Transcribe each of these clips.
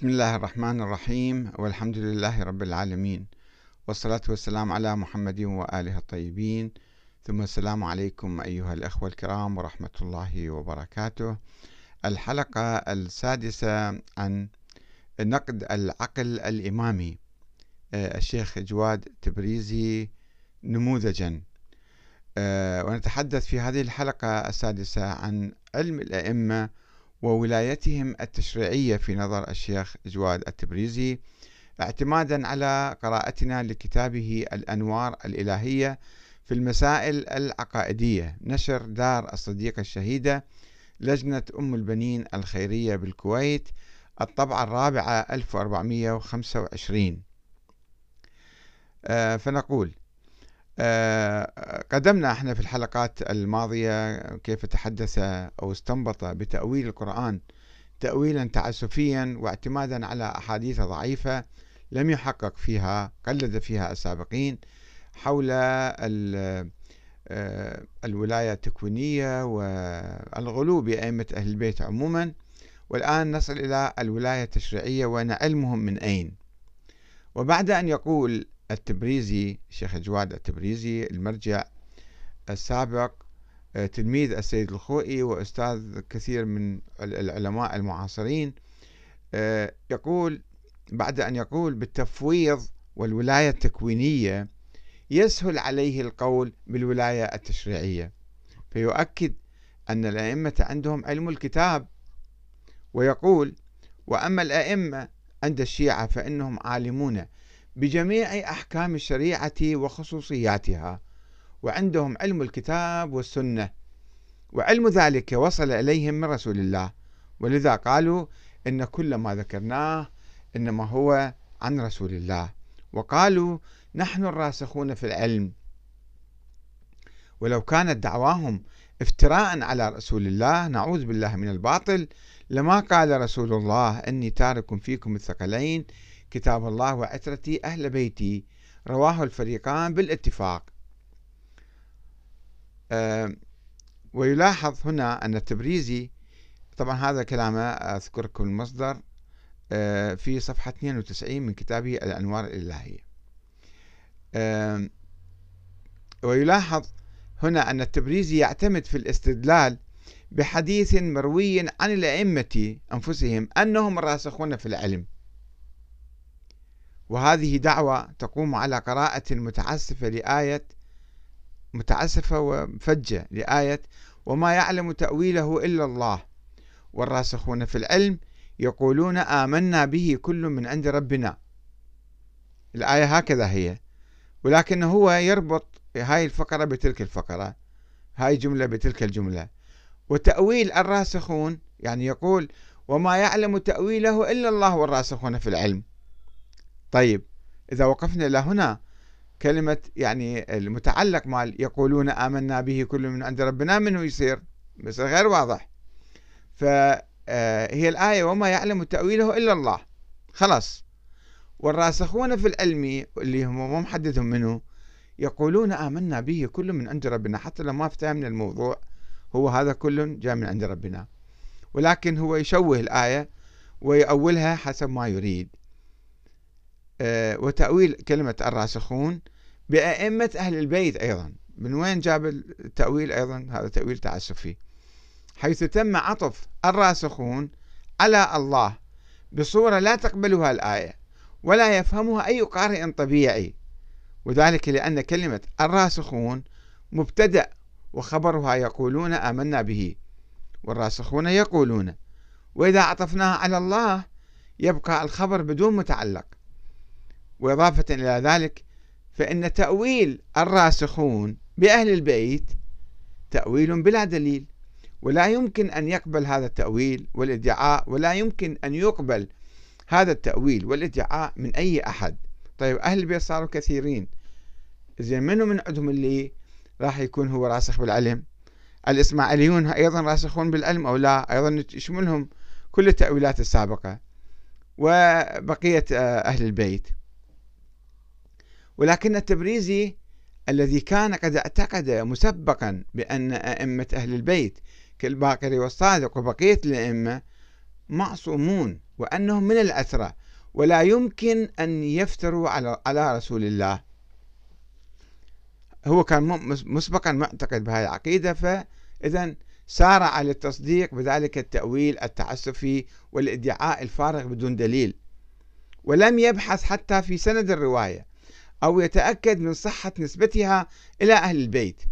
بسم الله الرحمن الرحيم والحمد لله رب العالمين والصلاة والسلام على محمد وآله الطيبين. ثم السلام عليكم أيها الأخوة الكرام ورحمة الله وبركاته. الحلقة السادسة عن نقد العقل الإمامي. آه، الشيخ جواد تبريزي نموذجا. آه، ونتحدث في هذه الحلقة السادسة عن علم الأئمة وولايتهم التشريعية في نظر الشيخ جواد التبريزي اعتمادا على قراءتنا لكتابه الأنوار الإلهية في المسائل العقائدية. نشر دار الصديقة الشهيدة لجنة أم البنين الخيرية بالكويت الطبعة الرابعة 1425 آه، فنقول قدمنا إحنا في الحلقات الماضية كيف تحدث أو استنبط بتأويل القرآن تأويلا تعسفيا واعتمادا على أحاديث ضعيفة لم يحقق فيها قلد فيها السابقين حول آه، الولاية التكوينية والغلو بأئمة أهل البيت عموما. والآن نصل إلى الولاية التشريعية وأن علمهم من أين. وبعد أن يقول التبريزي الشيخ جواد التبريزي المرجع السابق آه، تلميذ السيد الخوئي وأستاذ كثير من العلماء المعاصرين. آه، يقول بعد أن يقول بالتفويض والولاية التكوينية يسهل عليه القول بالولاية التشريعية فيؤكد أن الأئمة عندهم علم الكتاب. ويقول وأما الأئمة عند الشيعة فإنهم عالمون بجميع أحكام الشريعة وخصوصياتها وعندهم علم الكتاب والسنة وعلم ذلك وصل إليهم من رسول الله. ولذا قالوا إن كل ما ذكرناه إنما هو عن رسول الله. وقالوا نحن الراسخون في العلم. ولو كانت دعواهم افتراء على رسول الله نعوذ بالله من الباطل لما قال رسول الله إني تارك فيكم الثقلين كتاب الله وعترتي أهل بيتي. رواه الفريقان بالاتفاق. ويلاحظ هنا أن التبريزي طبعا هذا كلامه أذكركم المصدر في صفحة 92 من كتابه الأنوار الإلهية. ويلاحظ هنا أن التبريزي يعتمد في الاستدلال بحديث مروي عن الأئمة أنفسهم أنهم الراسخون في العلم. وهذه دعوة تقوم على قراءة متعسفة لآية متعسفة وفجة لآية وما يعلم تأويله إلا الله. والراسخون في العلم يقولون آمنا به كل من عند ربنا. الآية هكذا هي. ولكن هو يربط هاي الفقرة بتلك الفقرة هاي جملة بتلك الجملة. وتأويل الراسخون يعني يقول وما يعلم تأويله إلا الله والراسخون في العلم. طيب إذا وقفنا إلى هنا كلمة يعني المتعلق مال يقولون آمنا به كل من عند ربنا منه يصير بس غير واضح. فهي آه، الآية وما يعلم تأويله إلا الله. خلاص. والراسخون في العلم اللي هم مو محددهم منه يقولون آمنا به كل من عند ربنا حتى لو ما افتهمنا الموضوع هو هذا كل جاء من عند ربنا. ولكن هو يشوه الآية ويأولها حسب ما يريد. وتأويل كلمة الراسخون بأئمة أهل البيت أيضا. من وين جاب التأويل أيضا؟ هذا تأويل تعسفي. حيث تم عطف الراسخون على الله بصورة لا تقبلها الآية ولا يفهمها أي قارئ طبيعي. وذلك لأن كلمة الراسخون مبتدأ وخبرها يقولون آمنا به والراسخون يقولون وإذا عطفناها على الله يبقى الخبر بدون متعلق. وإضافة إلى ذلك فإن تأويل الراسخون بأهل البيت تأويل بلا دليل. ولا يمكن أن يقبل هذا التأويل والادعاء ولا يمكن أن يقبل هذا التأويل والادعاء من أي أحد. طيب أهل البيت صاروا كثيرين. زين منو من عندهم اللي راح يكون هو راسخ بالعلم؟ الإسماعيليون أيضا راسخون بالعلم أو لا؟ أيضا يشملهم كل التأويلات السابقة. وبقية أهل البيت. ولكن التبريزي الذي كان قد اعتقد مسبقا بأن أئمة أهل البيت كالباقري والصادق وبقية الأئمة معصومون وأنهم من الأسرى ولا يمكن أن يفتروا على على رسول الله. هو كان مسبقا معتقد بهذه العقيدة فإذا سارع للتصديق بذلك التأويل التعسفي والادعاء الفارغ بدون دليل ولم يبحث حتى في سند الرواية. أو يتأكد من صحة نسبتها إلى أهل البيت.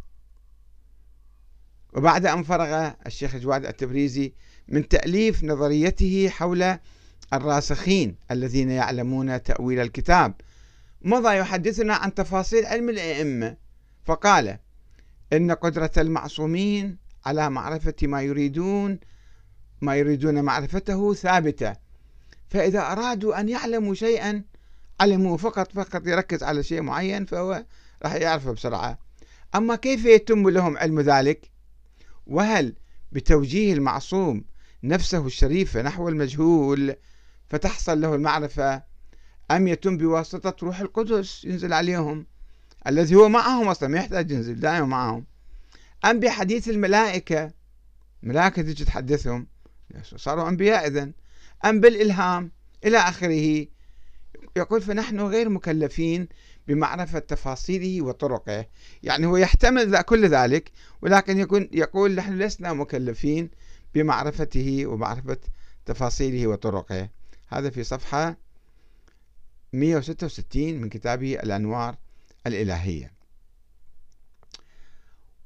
وبعد أن فرغ الشيخ جواد التبريزي من تأليف نظريته حول الراسخين الذين يعلمون تأويل الكتاب مضى يحدثنا عن تفاصيل علم الأئمة فقال إن قدرة المعصومين على معرفة ما يريدون ما يريدون معرفته ثابتة فإذا أرادوا أن يعلموا شيئا علموا فقط فقط يركز على شيء معين فهو راح يعرفه بسرعة. أما كيف يتم لهم علم ذلك؟ وهل بتوجيه المعصوم نفسه الشريفة نحو المجهول فتحصل له المعرفة؟ أم يتم بواسطة روح القدس ينزل عليهم الذي هو معهم أصلا ما يحتاج ينزل دائما معهم. أم بحديث الملائكة ملائكة تجي تحدثهم صاروا أنبياء إذن. أم بالإلهام إلى آخره يقول فنحن غير مكلفين بمعرفة تفاصيله وطرقه. يعني هو يحتمل كل ذلك ولكن يكون يقول نحن لسنا مكلفين بمعرفته ومعرفة تفاصيله وطرقه. هذا في صفحة 166 من كتابه الأنوار الإلهية.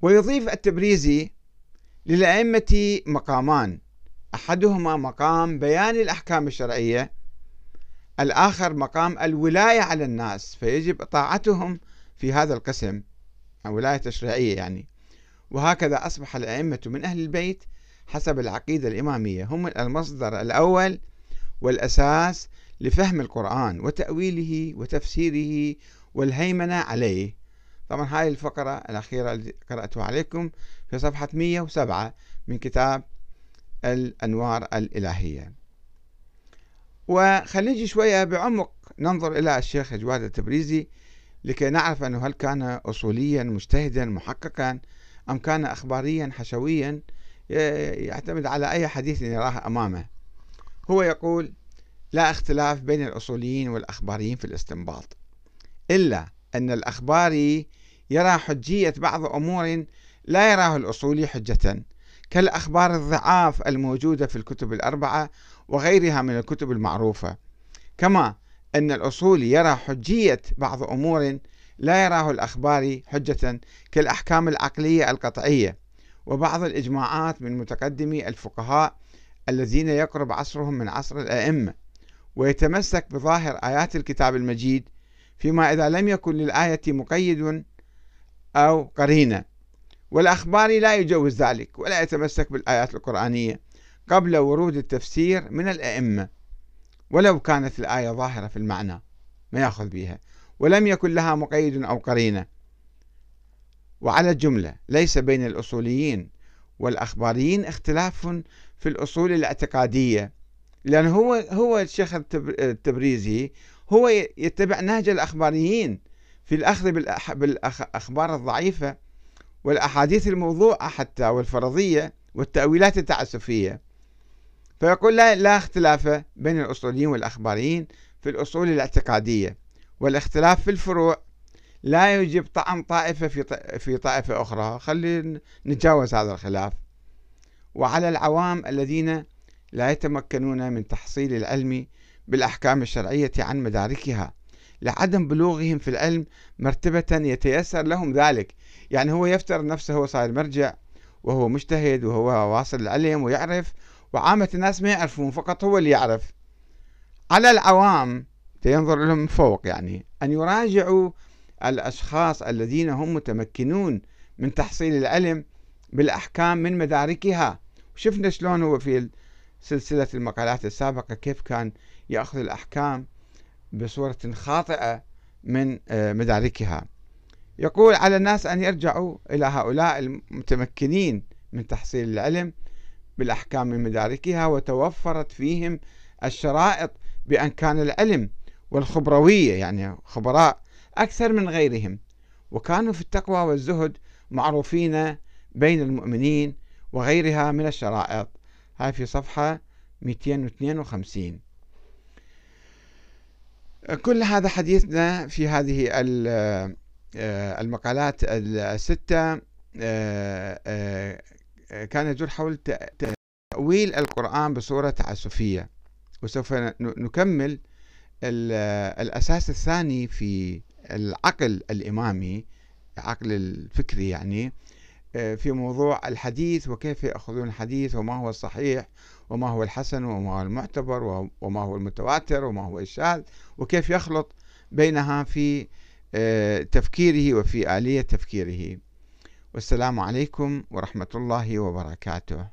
ويضيف التبريزي للأئمة مقامان. أحدهما مقام بيان الأحكام الشرعية الآخر مقام الولاية على الناس فيجب طاعتهم في هذا القسم الولاية التشريعية يعني. وهكذا أصبح الأئمة من أهل البيت حسب العقيدة الإمامية هم المصدر الأول والأساس لفهم القرآن وتأويله وتفسيره والهيمنة عليه. طبعا هاي الفقرة الأخيرة اللي قرأتها عليكم في صفحة 107 من كتاب الأنوار الإلهية. وخلينا نجي شوية بعمق ننظر إلى الشيخ جواد التبريزي لكي نعرف أنه هل كان أصوليا مجتهدا محققا أم كان أخباريا حشويا يعتمد على أي حديث يراه أمامه. هو يقول لا اختلاف بين الأصوليين والأخباريين في الاستنباط إلا أن الأخباري يرى حجية بعض أمور لا يراه الأصولي حجة كالأخبار الضعاف الموجودة في الكتب الأربعة وغيرها من الكتب المعروفة. كما أن الأصولي يرى حجية بعض أمور لا يراه الأخباري حجة كالأحكام العقلية القطعية وبعض الإجماعات من متقدمي الفقهاء الذين يقرب عصرهم من عصر الأئمة ويتمسك بظاهر آيات الكتاب المجيد فيما إذا لم يكن للآية مقيد أو قرينة. والأخباري لا يجوز ذلك ولا يتمسك بالآيات القرآنية قبل ورود التفسير من الأئمة ولو كانت الآية ظاهرة في المعنى ما يأخذ بها ولم يكن لها مقيد أو قرينة. وعلى الجملة ليس بين الأصوليين والأخباريين اختلاف في الأصول الاعتقادية لأن هو هو الشيخ التبريزي هو يتبع نهج الأخباريين في الأخذ بالأخبار الضعيفة. والأحاديث الموضوعة حتى والفرضية والتأويلات التعسفية. فيقول لا, لا اختلاف بين الأصوليين والأخباريين في الأصول الاعتقادية والاختلاف في الفروع. لا يجب طعن طائفة في في طائفة أخرى. خلي نتجاوز هذا الخلاف. وعلى العوام الذين لا يتمكنون من تحصيل العلم بالأحكام الشرعية عن مداركها. لعدم بلوغهم في العلم مرتبة يتيسر لهم ذلك. يعني هو يفترض نفسه هو صاير مرجع وهو مجتهد وهو واصل العلم ويعرف وعامة الناس ما يعرفون فقط هو اللي يعرف. على العوام ينظر لهم من فوق يعني أن يراجعوا الأشخاص الذين هم متمكنون من تحصيل العلم بالأحكام من مداركها. وشفنا شلون هو في سلسلة المقالات السابقة كيف كان يأخذ الأحكام. بصورة خاطئة من آه، مداركها. يقول على الناس أن يرجعوا إلى هؤلاء المتمكنين من تحصيل العلم بالأحكام من مداركها وتوفرت فيهم الشرائط بأن كان العلم والخبروية يعني خبراء أكثر من غيرهم. وكانوا في التقوى والزهد معروفين بين المؤمنين وغيرها من الشرائط. هاي في صفحة 252 كل هذا حديثنا في هذه آه، المقالات الستة آه، آه، كان يدور حول تأويل القرآن بصورة تعسفية وسوف نكمل الأساس الثاني في العقل الإمامي العقل الفكري يعني. في موضوع الحديث وكيف يأخذون الحديث وما هو الصحيح وما هو الحسن وما هو المعتبر وما هو المتواتر وما هو الشاذ وكيف يخلط بينها في آه، تفكيره وفي آلية تفكيره. والسلام عليكم ورحمة الله وبركاته.